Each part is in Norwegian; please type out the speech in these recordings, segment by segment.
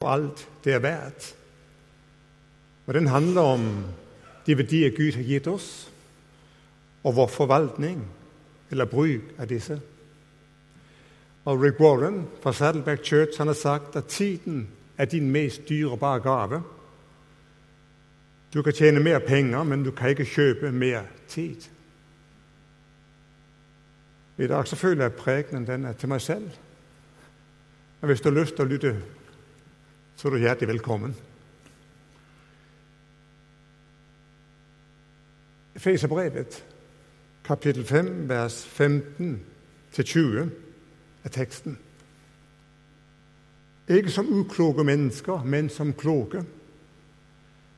og alt det er verdt. Og den handler om de verdier Gud har gitt oss, og vår forvaltning eller bruk av disse. Og Rick Warren fra Saddleback Church han har sagt at tiden er din mest dyrebare gave. Du kan tjene mer penger, men du kan ikke kjøpe mer tid. I dag så føler jeg prekenen den er til meg selv. Men hvis du har lyst til å lytte, så er du hjertelig velkommen. Efeserbrevet, kapittel 5, vers 15-20 er teksten. Ikke som ukloke mennesker, men som kloke.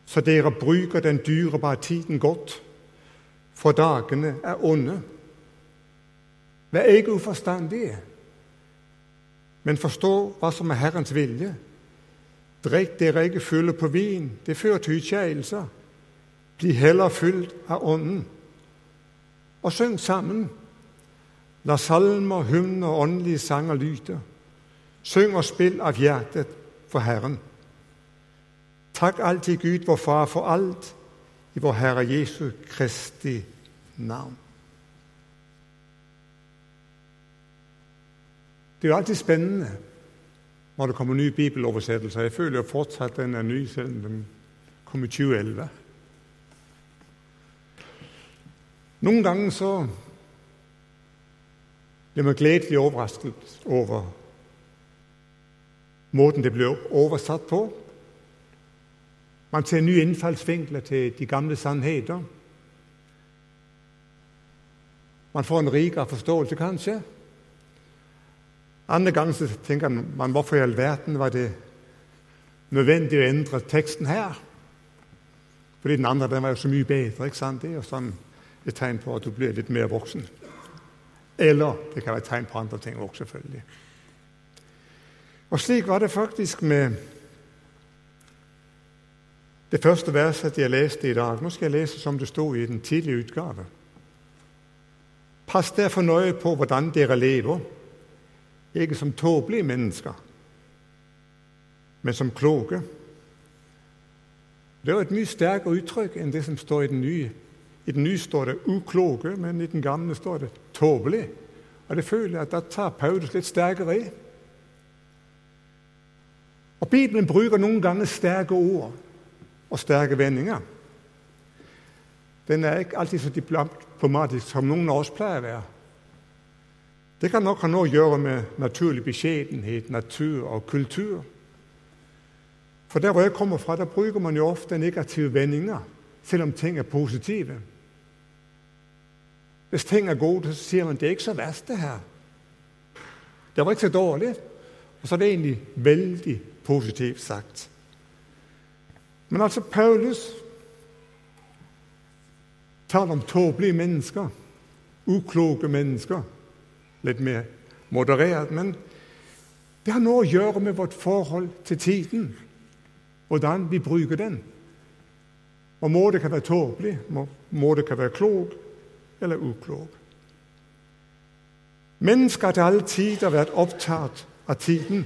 Så dere bruker den dyrebare tiden godt, for dagene er onde. Vær ikke uforstandige, men forstå hva som er Herrens vilje. Drikk dere ikke fulle på vin, det fører til utskeielser. Bli heller fylt av Ånden. Og syng sammen. La salmer, hymner og åndelige sanger lyde. Syng og spill av hjertet for Herren. Takk alltid Gud, vår Far, for alt i vår Herre Jesu Kristi navn. Det er jo alltid spennende når det kommer nye bibeloversettelser. Jeg føler jo fortsatt den er ny, selv om den kom i 2011. Noen ganger så blir man gledelig overrasket over måten det blir oversatt på. Man ser nye innfallsvinkler til de gamle sannheter. Man får en rikere forståelse, kanskje. Andre ganger tenker man hvorfor i all verden var det nødvendig å endre teksten her? Fordi den andre den var jo så mye bedre. ikke sant? Det er jo sånn et tegn på at du blir litt mer voksen. Eller det kan være et tegn på andre ting også, selvfølgelig. Og slik var det faktisk med det første verset jeg leste i dag. Nå skal jeg lese som det sto i den tidlige utgave. Pass derfor nøye på hvordan dere lever, ikke som tåpelige mennesker, men som kloke. Det jo et mye sterkere uttrykk enn det som står i den nye i den nye står det 'ukloke', men i den gamle står det 'tåpelig'. Og det føler jeg at da tar Paulus litt sterkere i. Og Bibelen bruker noen ganger sterke ord og sterke vendinger. Den er ikke alltid så diplomatisk som noen av oss pleier å være. Det kan nok ha noe å gjøre med naturlig beskjedenhet, natur og kultur. For der hvor jeg kommer fra, der bruker man jo ofte negative vendinger, selv om ting er positive. Hvis ting er gode, så sier man det er ikke så verst, det her. Det var ikke så dårlig. Og så er det egentlig veldig positivt sagt. Men altså, Paulus taler om tåpelige mennesker, ukloke mennesker. Litt mer moderert. Men det har noe å gjøre med vårt forhold til tiden. Hvordan vi bruker den. Og må det kan være tåpelig, må, det kan være klok, eller uklok. Mennesker har til alle tider vært opptatt av tiden.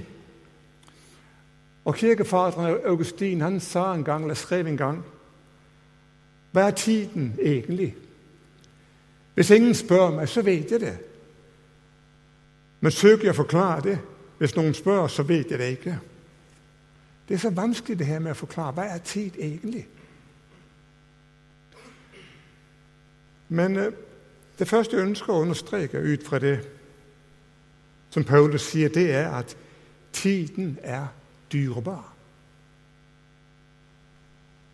Og Kirkefaderen Augustin han sa en gang, eller skrev en gang Hva er tiden egentlig? Hvis ingen spør meg, så vet jeg det. Men søker jeg å forklare det Hvis noen spør, så vet jeg det ikke. Det er så vanskelig det her med å forklare hva er tid egentlig. Men eh, det første jeg ønsker å understreke ut fra det som Paulus sier, det er at tiden er dyrebar.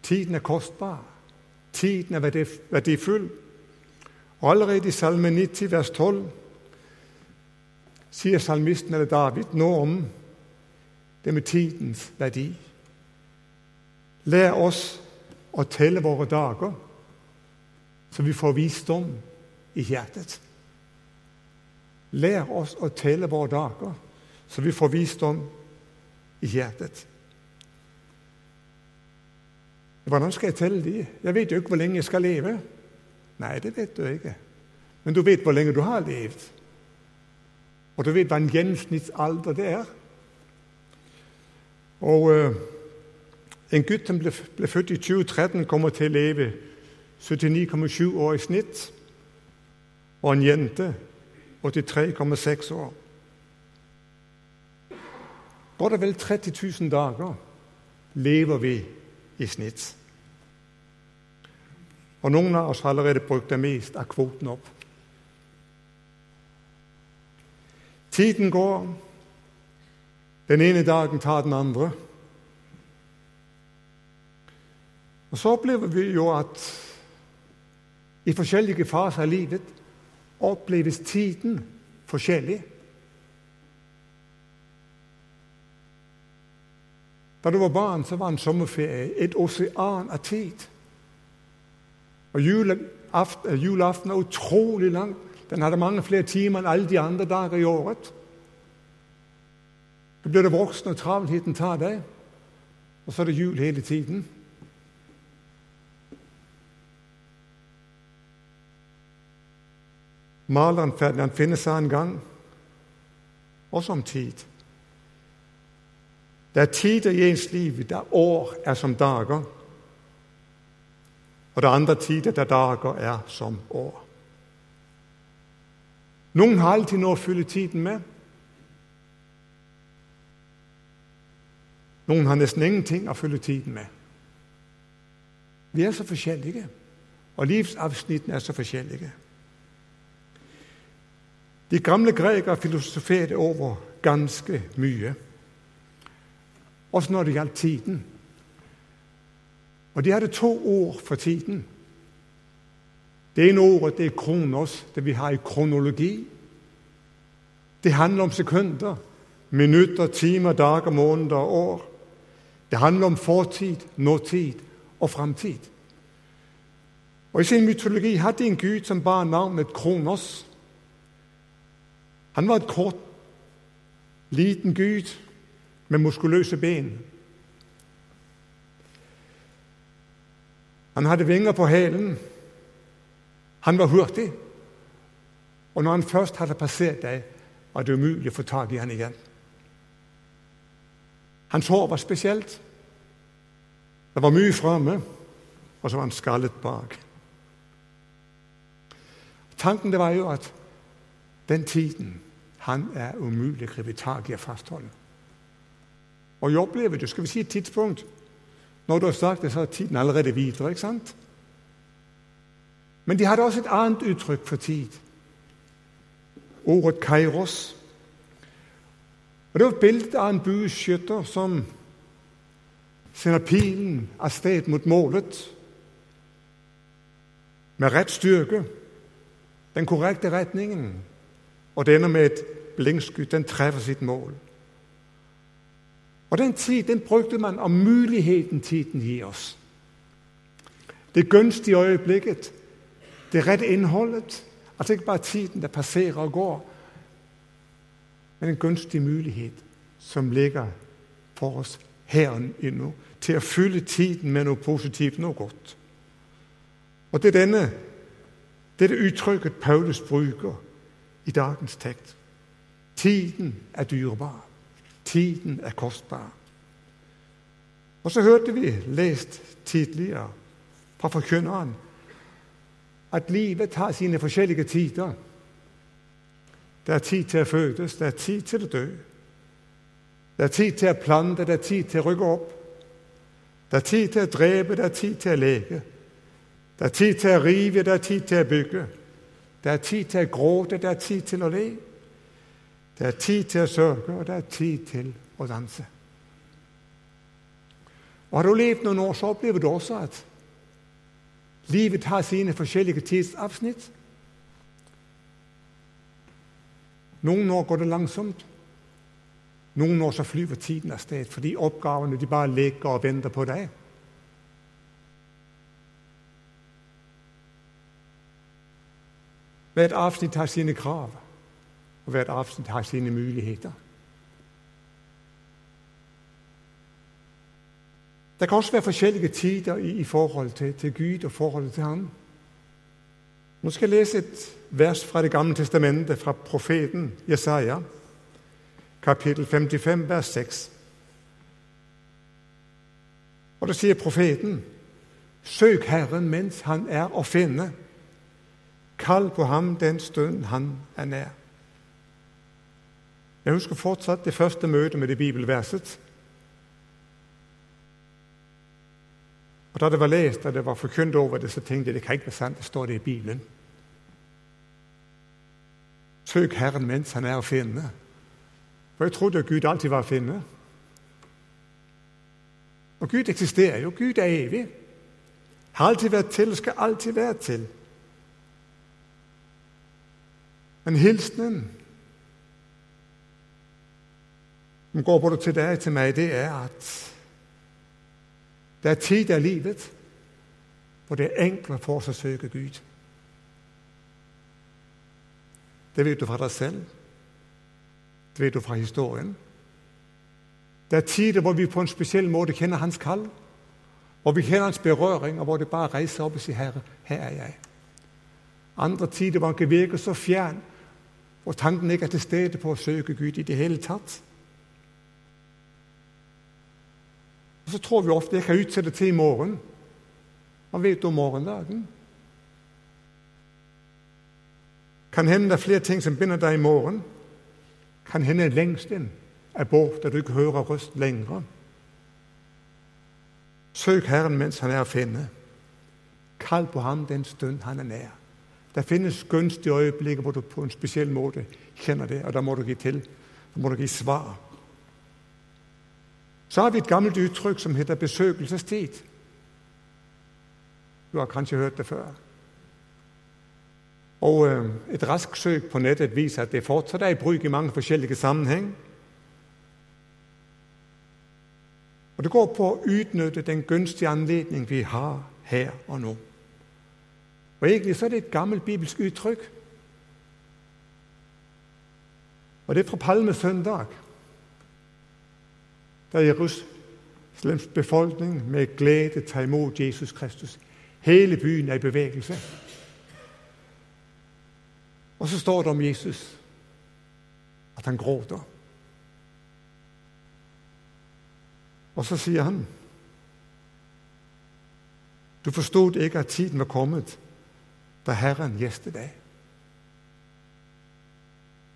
Tiden er kostbar. Tiden er verdifull. Og Allerede i Salme 90, vers 12, sier salmisten eller David nå om det med tidens verdi. Lær oss å telle våre dager, så vi får visdom i hjertet. Lær oss å telle våre dager, så vi får visdom i hjertet. Hvordan skal jeg telle de? Jeg vet jo ikke hvor lenge jeg skal leve. Nei, det vet du ikke. Men du vet hvor lenge du har levd. Og du vet hva en gjennomsnittsalder det er. Og uh, en gutt som ble, ble, født i 2013, kommer til å leve 79,7 år i snitt. Og en jente 83,6 år. Godt og vel 30 000 dager lever vi i snitt. Og noen av oss har allerede brukt det mest av kvoten opp. Tiden går. Den ene dagen tar den andre. Og så opplever vi jo at i forskjellige faser av livet oppleves tiden forskjellig. Da du var barn, så var en sommerferie et osean av tid. Og julaften, er utrolig lang. Den hadde mange flere timer enn alle de andre dager i året. Så blir det voksen, og travelheten tar deg, og så er det jul hele tiden. Maleren Ferdinand finner seg en gang, også om tid. Det er tider i ens liv der år er som dager, og det er andre tider der dager er som år. Noen har alltid noe å fylle tiden med. Noen har nesten ingenting å fylle tiden med. Vi er så forskjellige, og livsavsnittene er så forskjellige. De gamle grekere filosoferte over ganske mye, også når det gjaldt tiden. Og de hadde to ord for tiden. Det ene ordet det er kronos, det vi har i kronologi. Det handler om sekunder, minutter, timer, dager, måneder og år. Det handler om fortid, nåtid og framtid. Og I sin mytologi hadde en gud som bar navnet Kronos. Han var et kort, liten gud med muskuløse ben. Han hadde vinger på hælen. Han var hurtig. Og når han først hadde passert deg, var det umulig å få tak i han igjen. Hans hår var spesielt. Det var mye framme, og så var han skallet bak. Tanken det var jo at den tiden han er umulig å gripe tak i og fastholde. Og jeg opplever det, skal vi si et tidspunkt Når du har sagt det, så er tiden allerede videre. ikke sant? Men de hadde også et annet uttrykk for tid. Ordet kairos. Og Det var et bilde av en bueskytter som sender pilen av sted mot målet med rett styrke, den korrekte retningen, og denne med et blinkskudd, den treffer sitt mål. Og Den tid den brukte man om muligheten tiden gir oss. Det gunstige øyeblikket, det rette innholdet. Altså ikke bare tiden der passerer og går, men en gunstig mulighet som ligger for oss her og til å fylle tiden med noe positivt, noe godt. Og Det er denne, dette uttrykket Paulus bruker i dagens tekst. Tiden er dyrebar. Tiden er kostbar. Og så hørte vi lest tidligere fra forkynneren at livet har sine forskjellige tider. Det er tid til å fødes, det er tid til å dø. Det er tid til å plante, det er tid til å rykke opp. Det er tid til å drepe, det er tid til å leke. Det er tid til å rive, det er tid til å bygge. Det er tid til å gråte, det er tid til å le. Det er tid til å sørge, og det er tid til å danse. Og Har du levd noen år, så opplever du også at livet har sine forskjellige tidsavsnitt. Noen år går det langsomt. Noen år så flyver tiden av sted fordi oppgavene de bare leker og venter på deg. Hvert avsnitt har sine krav, og hvert avsnitt har sine muligheter. Det kan også være forskjellige tider i, i forhold til, til, Gud og forholdet til Ham. Nå skal jeg lese et vers fra Det gamle testamentet, fra profeten Jesaja, kapittel 55, vers 6. Og da sier profeten, søk Herren mens han er å finne. Kall på ham den stund han er nær. Jeg husker fortsatt det første møtet med det bibelverset. Og Da det var lest og det var forkynt over tenkte jeg det kan ikke være sant. Det står det i Bibelen. Søk Herren mens han er å finne. For jeg trodde at Gud alltid var å finne. Og Gud eksisterer jo. Gud er evig. Har alltid vært til og skal alltid være til. Men hilsenen som går både til deg og til meg, det er at det er tid i livet hvor det er enklere for oss å søke Gud. Det vet du fra deg selv. Det vet du fra historien. Det er tider hvor vi på en spesiell måte kjenner Hans kall, hvor vi kjenner Hans berøring, og hvor det bare reiser opp og sier 'Herre, her er jeg'. Andre tider hvor Han kan virke så fjern, hvor tanken ikke er til stede på å søke Gud i det hele tatt. Og Så tror vi ofte jeg kan utsette til i morgen. Hva vet du om morgendagen? Kan hende det er flere ting som binder deg i morgen. Kan hende lengst inn er borte, du ikke hører røst lenger. Søk Herren mens han er å finne. Kall på ham den stund han er nær. Det finnes gunstige øyeblikk hvor du på en spesiell måte kjenner det, og da må du gi til. Da må du gi svar. Så har vi et gammelt uttrykk som heter besøkelsestid. Du har kanskje hørt det før. Og øh, Et raskt søk på nettet viser at det fortsatt er i bruk i mange forskjellige sammenheng. Og Det går på å utnytte den gunstige anledning vi har her og nå. Og Egentlig så er det et gammelt bibelsk uttrykk. Og Det er fra palmesøndag, da Jerusalems befolkning med glede tar imot Jesus Kristus. Hele byen er i bevegelse. Og så står det om Jesus at han gråter. Og så sier han Du forstod ikke at tiden var kommet da Herren gjestet deg.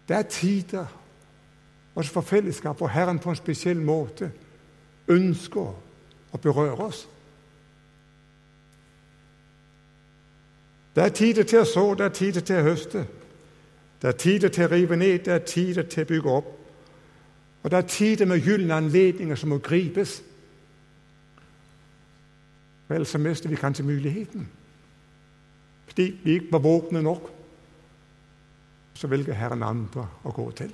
Det er tider også for fellesskap hvor Herren på en spesiell måte ønsker å berøre oss. Det er tider til å så, det er tider til å høste. Det er tider til å rive ned, det er tider til å bygge opp. Og det er tider med gylne anledninger som må gripes. Vel, så mister vi kanskje muligheten. Fordi vi ikke var våkne nok. Så velger Herren andre å gå til.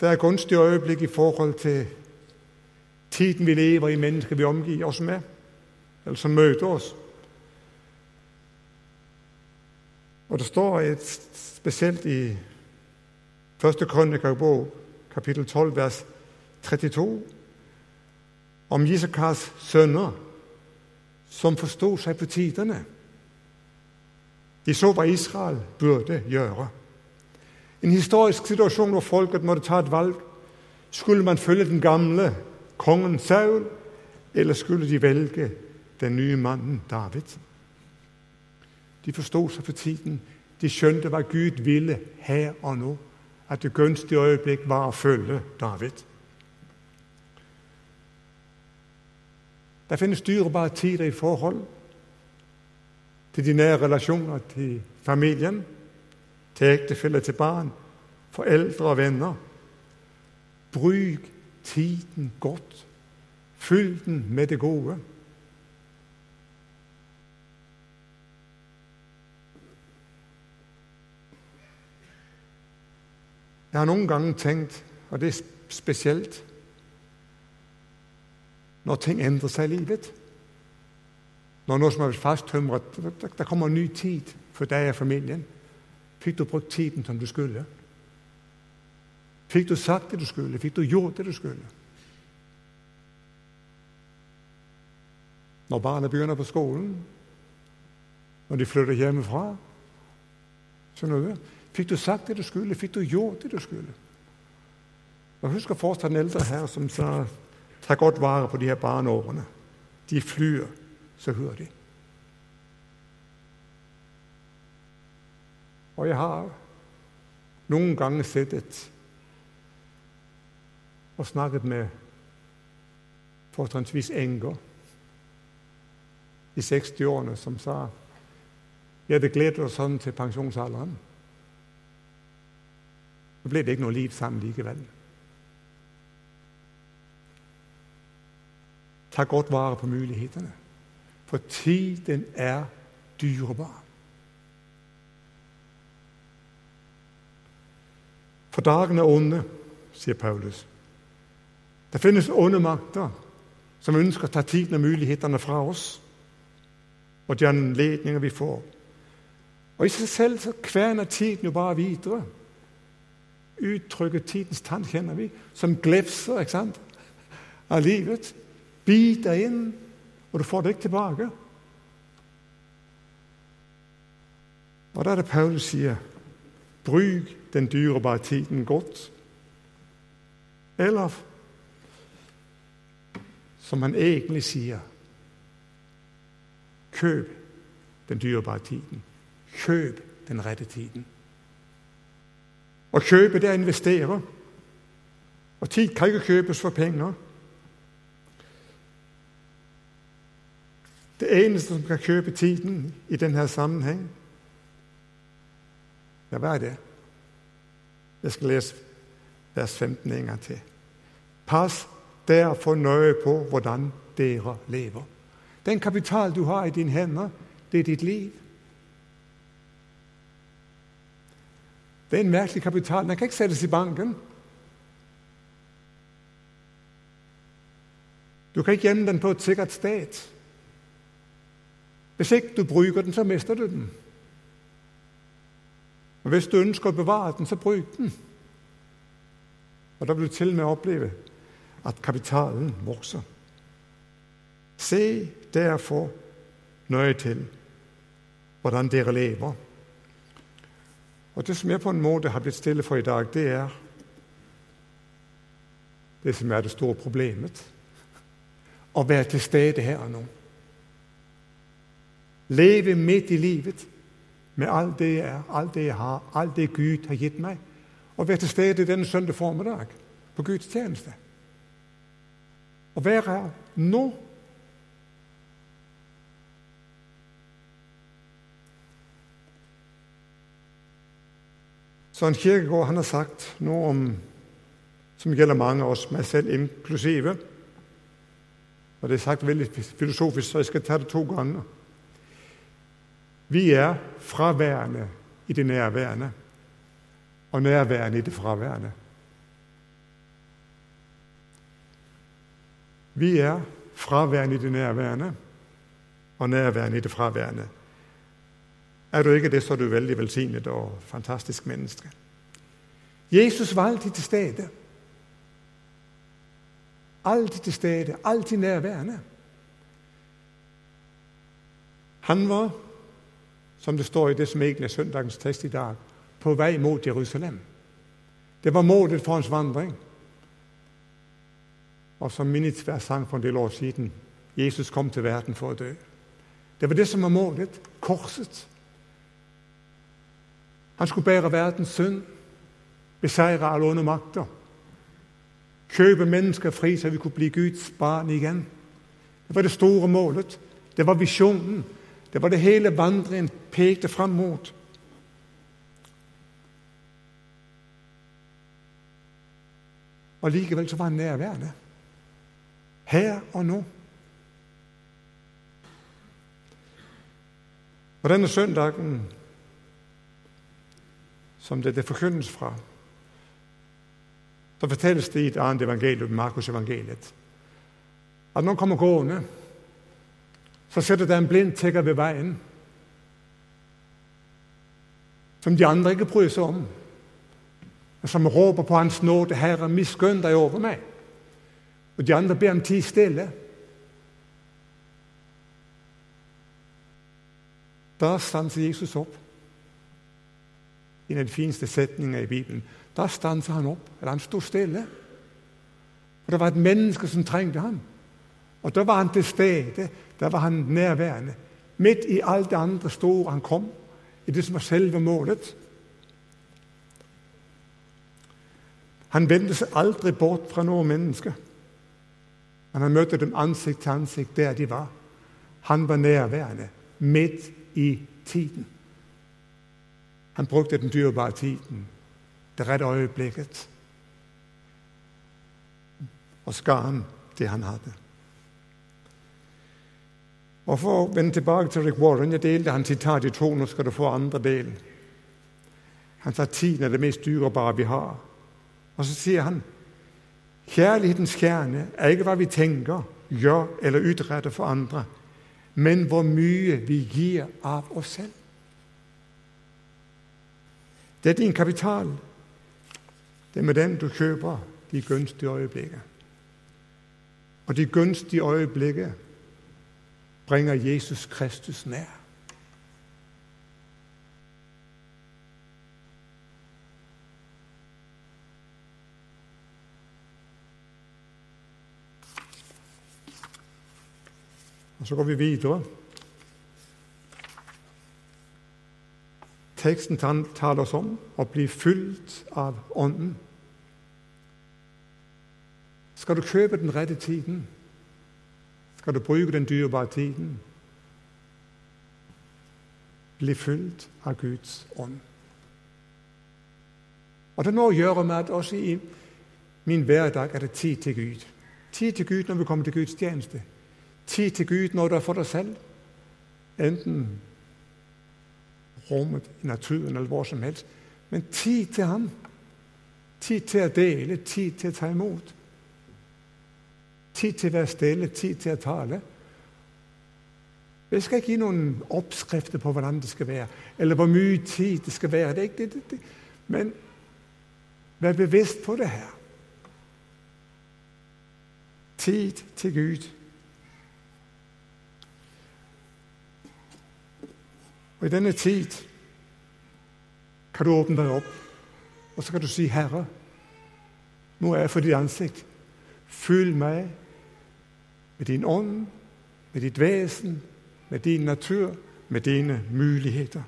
Det er gunstige øyeblikk i forhold til tiden vi lever i, mennesker vi omgir oss med, eller som møter oss. Og Det står et, spesielt i første krønikerbok, kapittel 12, vers 32, om Isakars sønner som forsto seg på tidene. De så hva Israel burde gjøre. En historisk situasjon hvor folket måtte ta et valg. Skulle man følge den gamle kongen Saul, eller skulle de velge den nye mannen David? De forsto seg for tiden. De skjønte hva Gud ville her og nå. At det gunstige øyeblikk var å følge David. Det finnes dyrebare tider i forhold til de nære relasjoner, til familien, til ektefelle, til barn, foreldre og venner. Bruk tiden godt. Fyll den med det gode. Jeg har noen ganger tenkt, og det er spesielt når ting endrer seg i livet Når noe som er fasttømret Det kommer en ny tid for deg og familien. Fikk du brukt tiden som du skulle? Fikk du sagt det du skulle? Fikk du gjort det du skulle? Når barna begynner på skolen, når de flytter hjemmefra, Skjønner du? Fikk du sagt det du skulle? Fikk du gjort det du skulle? Jeg husker fortsatt en eldre her som sa ta godt vare på de her barneårene. De flyr så hurtig. Og jeg har noen ganger sittet og snakket med fortrinnsvis enker i 60-årene som sa vi hadde gledet oss sånn til pensjonsalderen. Så ble det ikke noe liv sammen likevel. Ta godt vare på mulighetene, for tiden er dyrebar. For dagen er onde, sier Paulus. Det finnes onde makter som ønsker å ta tiden og mulighetene fra oss, og de anledninger vi får. Og I seg selv så kverner tiden jo bare videre. Uttrykket 'tidens tann' kjenner vi, som glefser ikke sant? av livet. Biter inn, og du får det ikke tilbake. Og da er det Paulus sier bruk den dyrebare tiden godt. Eller som han egentlig sier Kjøp den dyrebare tiden. Kjøp den rette tiden. Å kjøpe, det er å investere. Og tid kan ikke kjøpes for penger. Det eneste som kan kjøpe tiden i denne sammenheng, ja, hva er det? Jeg skal lese vers 15 en gang til. Pass derfor nøye på hvordan dere lever. Den kapital du har i dine hender, det er ditt liv. Det er en merkelig kapital. Den kan ikke settes i banken. Du kan ikke gjemme den på et sikkert sted. Hvis ikke du bruker den, så mister du den. Og Hvis du ønsker å bevare den, så bruk den. Og Da vil du til og med oppleve at kapitalen vokser. Se derfor nøye til hvordan dere lever. Og Det som jeg på en måte har blitt stille for i dag, det er det som er det store problemet. Å være til stede her og nå. Leve midt i livet med alt det jeg er, alt det jeg har, alt det Gud har gitt meg. Og være til stede denne søndag formiddag på Guds tjeneste. Å være her nå. Så en Kirkegård han har sagt noe om, som gjelder mange av oss, meg selv inklusive. Og Det er sagt veldig filosofisk, så jeg skal ta det to ganger. Vi er fraværende i det nærværende og nærværende i det fraværende. Vi er fraværende i det nærværende og nærværende i det fraværende. Er du ikke det, så er du veldig velsignet og fantastisk menneske. Jesus var alltid til stede. Alltid til stede, alltid nærværende. Han var som det står i det som egentlig er søndagens tekst i dag, på vei mot Jerusalem. Det var målet for hans vandring. Og som Minitsvær sang for en del år siden Jesus kom til verden for å dø. Det var det som var målet korset. Han skulle bære verdens synd, beseire alle onde makter. Kjøpe mennesker fri så vi kunne bli Guds barn igjen. Det var det store målet. Det var visjonen. Det var det hele vandringen pekte fram mot. Og likevel så var han nærværende. Her og nå. Og denne søndagen, som det, det forkynnes fra, så fortelles det i et annet evangelium, Markus evangeliet, at noen kommer gående så sitter det en blind tigger ved veien som de andre ikke bryr seg om, men som råper på Hans nåde 'Herre, miskunn deg over meg.' Og de andre ber om tid stille. Da stanser Jesus opp. av de fineste setningene i Bibelen. Da stanser han opp. Eller han sto stille. Og Det var et menneske som trengte ham. Og da var han til stede. Da var han nærværende. Midt i alt det andre store han kom, i det som var selve målet. Han vendte seg aldri bort fra noe menneske. Men han møtte dem ansikt til ansikt der de var. Han var nærværende midt i tiden. Han brukte den dyrebare tiden, det rette øyeblikket, og skar han det han hadde. Og For å vende tilbake til Rick Warren Jeg delte hans sitat i to. Nå skal du få andre delen. Han sa tiden er det mest dyrebare vi har. Og så sier han kjærlighetens kjerne er ikke hva vi tenker, gjør eller utretter for andre, men hvor mye vi gir av oss selv. Det er din kapital. Det er med den du kjøper de gunstige øyeblikket. Og de gunstige øyeblikker bringer Jesus Kristus nær. Og Så går vi videre. Teksten taler oss om å bli fylt av Ånden. Skal du kjøpe den rette tiden? Skal du bruke den dyrebare tiden? Bli fylt av Guds ånd. Og Det har noe å gjøre med at også i min hverdag er det tid til Gud. Tid til Gud når vi kommer til Guds tjeneste. Tid til Gud når du er for deg selv. Enten rommet, i naturen eller hvor som helst. Men tid til ham. Tid til å dele, tid til å ta imot. Tid til å være stille, tid til å tale. Jeg skal ikke gi noen oppskrifter på hvordan det skal være, eller hvor mye tid det skal være. Det det, det, Men vær bevisst på det her. Tid til Gud. Og I denne tid kan du åpne deg opp, og så kan du si, 'Herre, nå er jeg for ditt ansikt. Fyll meg med din ånd, med ditt vesen, med din natur, med dine muligheter.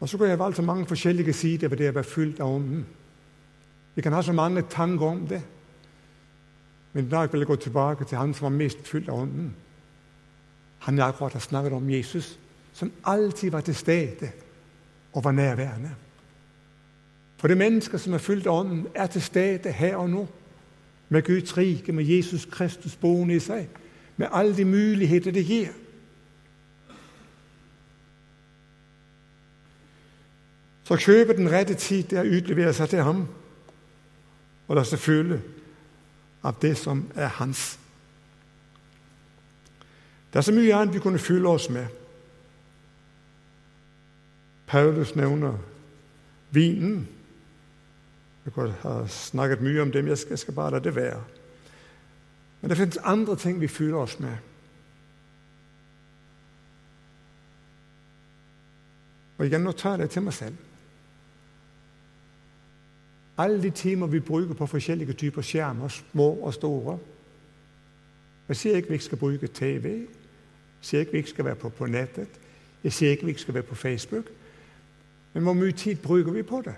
Og Så kan jeg valgt så mange forskjellige sider ved det å være fylt av Ånden. Vi kan ha så mange tanker om det. Men i dag vil jeg gå tilbake til han som var mest fylt av Ånden. Han jeg akkurat har snakket om Jesus, som alltid var til stede og var nærværende. For det mennesket som er fylt av Ånden, er til stede her og nå. Med Guds rike, med Jesus Kristus boende i seg. Med alle de muligheter det gir. Så kjøpe den rette tid er å utlevere seg til ham og la seg føle av det som er hans. Det er så mye annet vi kunne fylle oss med. Paulus nevner vinen. Jeg har snakket mye om det, men jeg skal, bare la det være. Men det finnes andre ting vi fyller oss med. Og igjen, nå tar jeg til meg selv. Alle de timer vi bruker på forskjellige typer skjermer, små og store Jeg sier ikke vi ikke skal bruke TV, jeg sier ikke vi ikke skal være på, på nettet. Jeg sier ikke vi ikke skal være på Facebook. Men hvor mye tid bruker vi på det?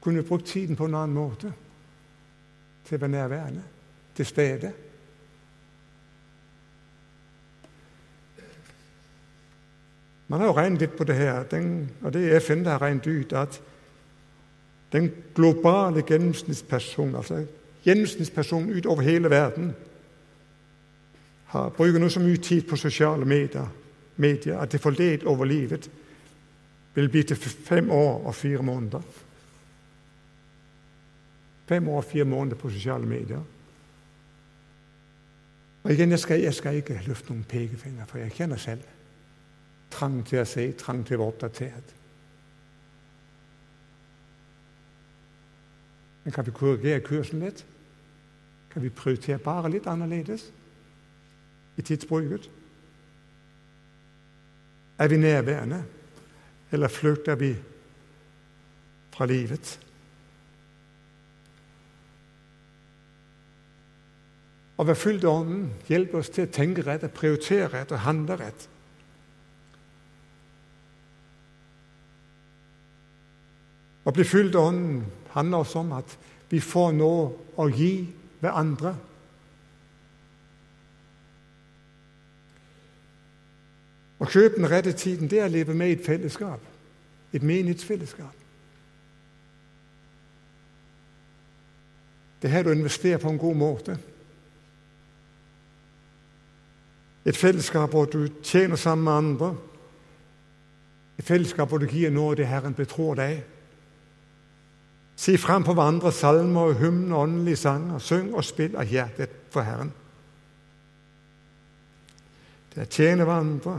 Kunne brukt tiden på en annen måte? Til å være nærværende, til stede? Man har jo regnet litt på det her, den, og det er FN har regnet ut, at den globale gjennomsnittspersonen, altså gjennomsnittspersonen utover hele verden, har, bruker nå så mye tid på sosiale medier, medier at det forledet over livet vil bli til fem år og fire måneder. Fem år fire måneder på sosiale medier. Og igjen, jeg skal, jeg skal ikke løfte noen pekefinger, for jeg kjenner selv trang til å se, trang til å være oppdatert. Men kan vi korrigere kursen litt? Kan vi prioritere bare litt annerledes? i tidsbruket. Er vi nærværende, eller flykter vi fra livet? Å være fylt av Ånden hjelper oss til å tenke rett, å prioritere rett og handle rett. Å bli fylt av Ånden handler også om at vi får noe å gi hverandre. Å kjøpe den rette tiden, det er å leve med i et fellesskap. Et menighetsfellesskap. Det er her du investerer på en god måte. Et fellesskap hvor du tjener sammen med andre. Et fellesskap hvor du gir noe det Herren betror deg. Si fram på hverandre salmer, og hymner, åndelige sanger. Syng og spill av hjertet for Herren. Det er å tjene hverandre,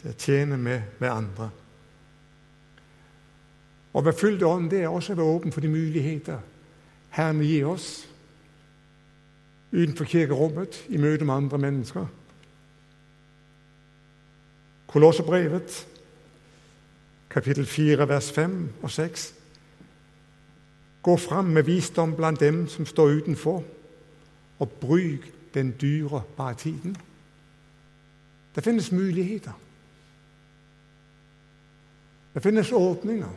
det er å tjene med, med andre. Å være fylt Ånden det er også å være åpen for de muligheter Herren vil gi oss utenfor kirkerommet, i møte med andre mennesker. Kolosserbrevet, kapittel 4, vers 5 og 6. Gå fram med visdom blant dem som står utenfor, og bruk den dyrebare tiden. Det finnes muligheter. Det finnes åpninger.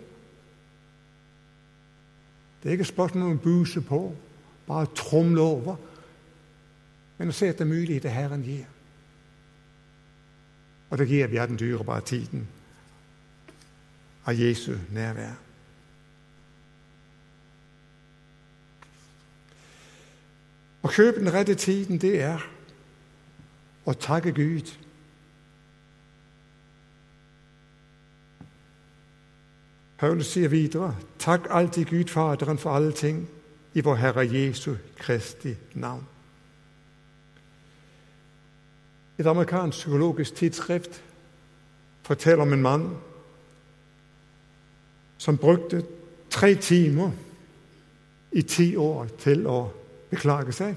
Det er ikke spørsmål om å buse på, bare tromle over, men å se etter muligheter Herren gir. Og det gir vi av den dyrebare tiden av Jesu nærvær. Å kjøpe den rette tiden, det er å takke Gud. Paulus sier videre.: Takk alltid Gud Faderen for alle ting i vår Herre Jesu Kristi navn. Et amerikansk psykologisk tidsskrift forteller om en mann som brukte tre timer i ti år til å beklage seg.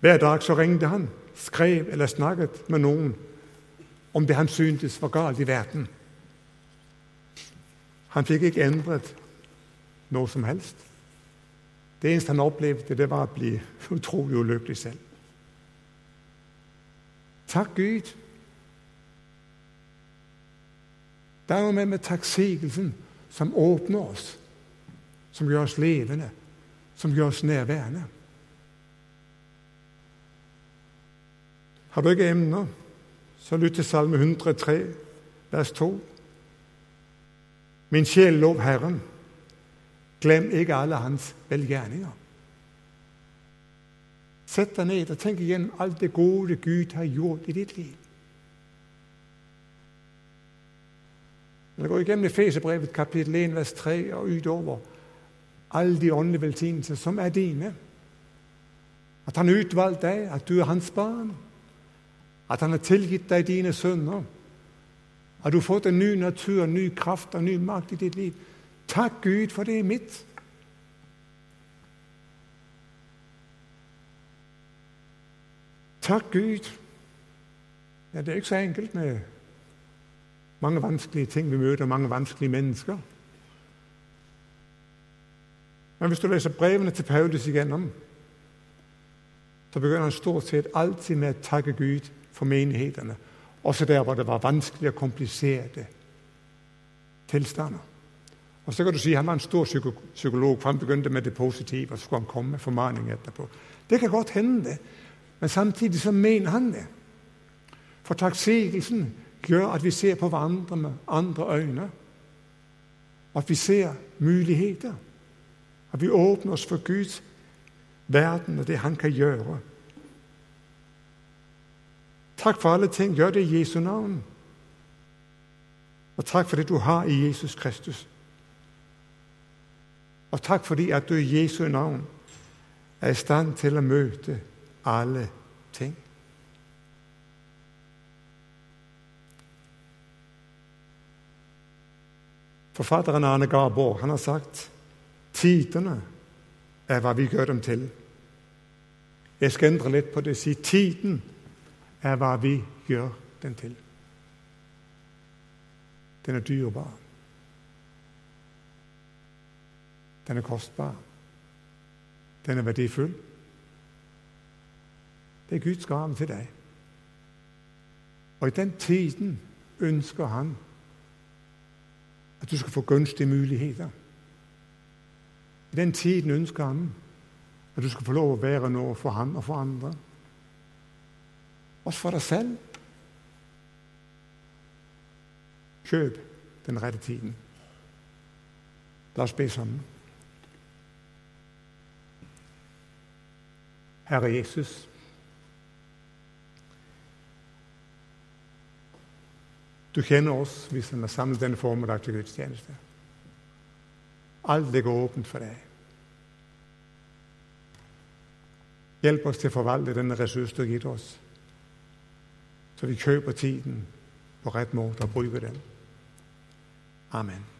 Hver dag så ringte han, skrev eller snakket med noen om det han syntes var galt i verden. Han fikk ikke endret noe som helst. Det eneste han opplevde, det var å bli utrolig ulykkelig selv. Takk Gud. Dermed er med takksigelsen som åpner oss, som gjør oss levende som gjør oss nærværende. Har du ikke emner, så lytt til Salme 103, vers 2. Min sjel lov Herren, glem ikke alle hans velgjerninger. Sett deg ned og tenk igjennom alt det gode Gud har gjort i ditt liv. Når jeg går igennem Efeserbrevet kapittel 1, vers 3 og utover, alle de åndelige velsignelser som er dine. At han har utvalgt deg, at du er hans barn. At han har tilgitt deg dine synder. At du har fått en ny natur, en ny kraft og en ny makt i ditt liv. Takk Gud, for det er mitt. Takk Gud. Ja, det er ikke så enkelt med mange vanskelige ting vi møter, mange vanskelige mennesker. Men hvis du leser brevene til Paulus igjennom, så begynner han stort sett alltid med å takke Gud for menighetene. Også der hvor det var vanskelige og kompliserte tilstander. Og så kan du si Han var en stor psykolog, for han begynte med det positive, og så skulle han komme med formaning etterpå. Det kan godt hende, det. Men samtidig så mener han det. For takksigelsen gjør at vi ser på hverandre med andre øyne. At vi ser muligheter. At vi åpner oss for Guds verden og det Han kan gjøre. Takk for alle ting. Gjør det i Jesu navn. Og takk for det du har i Jesus Kristus. Og takk fordi at du i Jesu navn er i stand til å møte alle ting. Forfatteren Arne Garborg han har sagt Tidene er hva vi gjør dem til. Jeg skal endre litt på det. og Si tiden er hva vi gjør den til. Den er dyrebar. Den er kostbar. Den er verdifull. Det er Guds gave til deg. Og i den tiden ønsker han at du skal få gunstige muligheter. I den tiden ønsker han at du skal få lov å være noe for han og for andre. Også for deg selv. Kjøp den rette tiden. La oss be sammen. Herre Jesus. Du kjenner oss hvis vi er samlet denne formiddag til gudstjeneste. Alt ligger åpent for deg. Hjelp oss til å forvalte denne ressurs du har gitt oss, så vi kjøper tiden på rett måte og bruker den. Amen.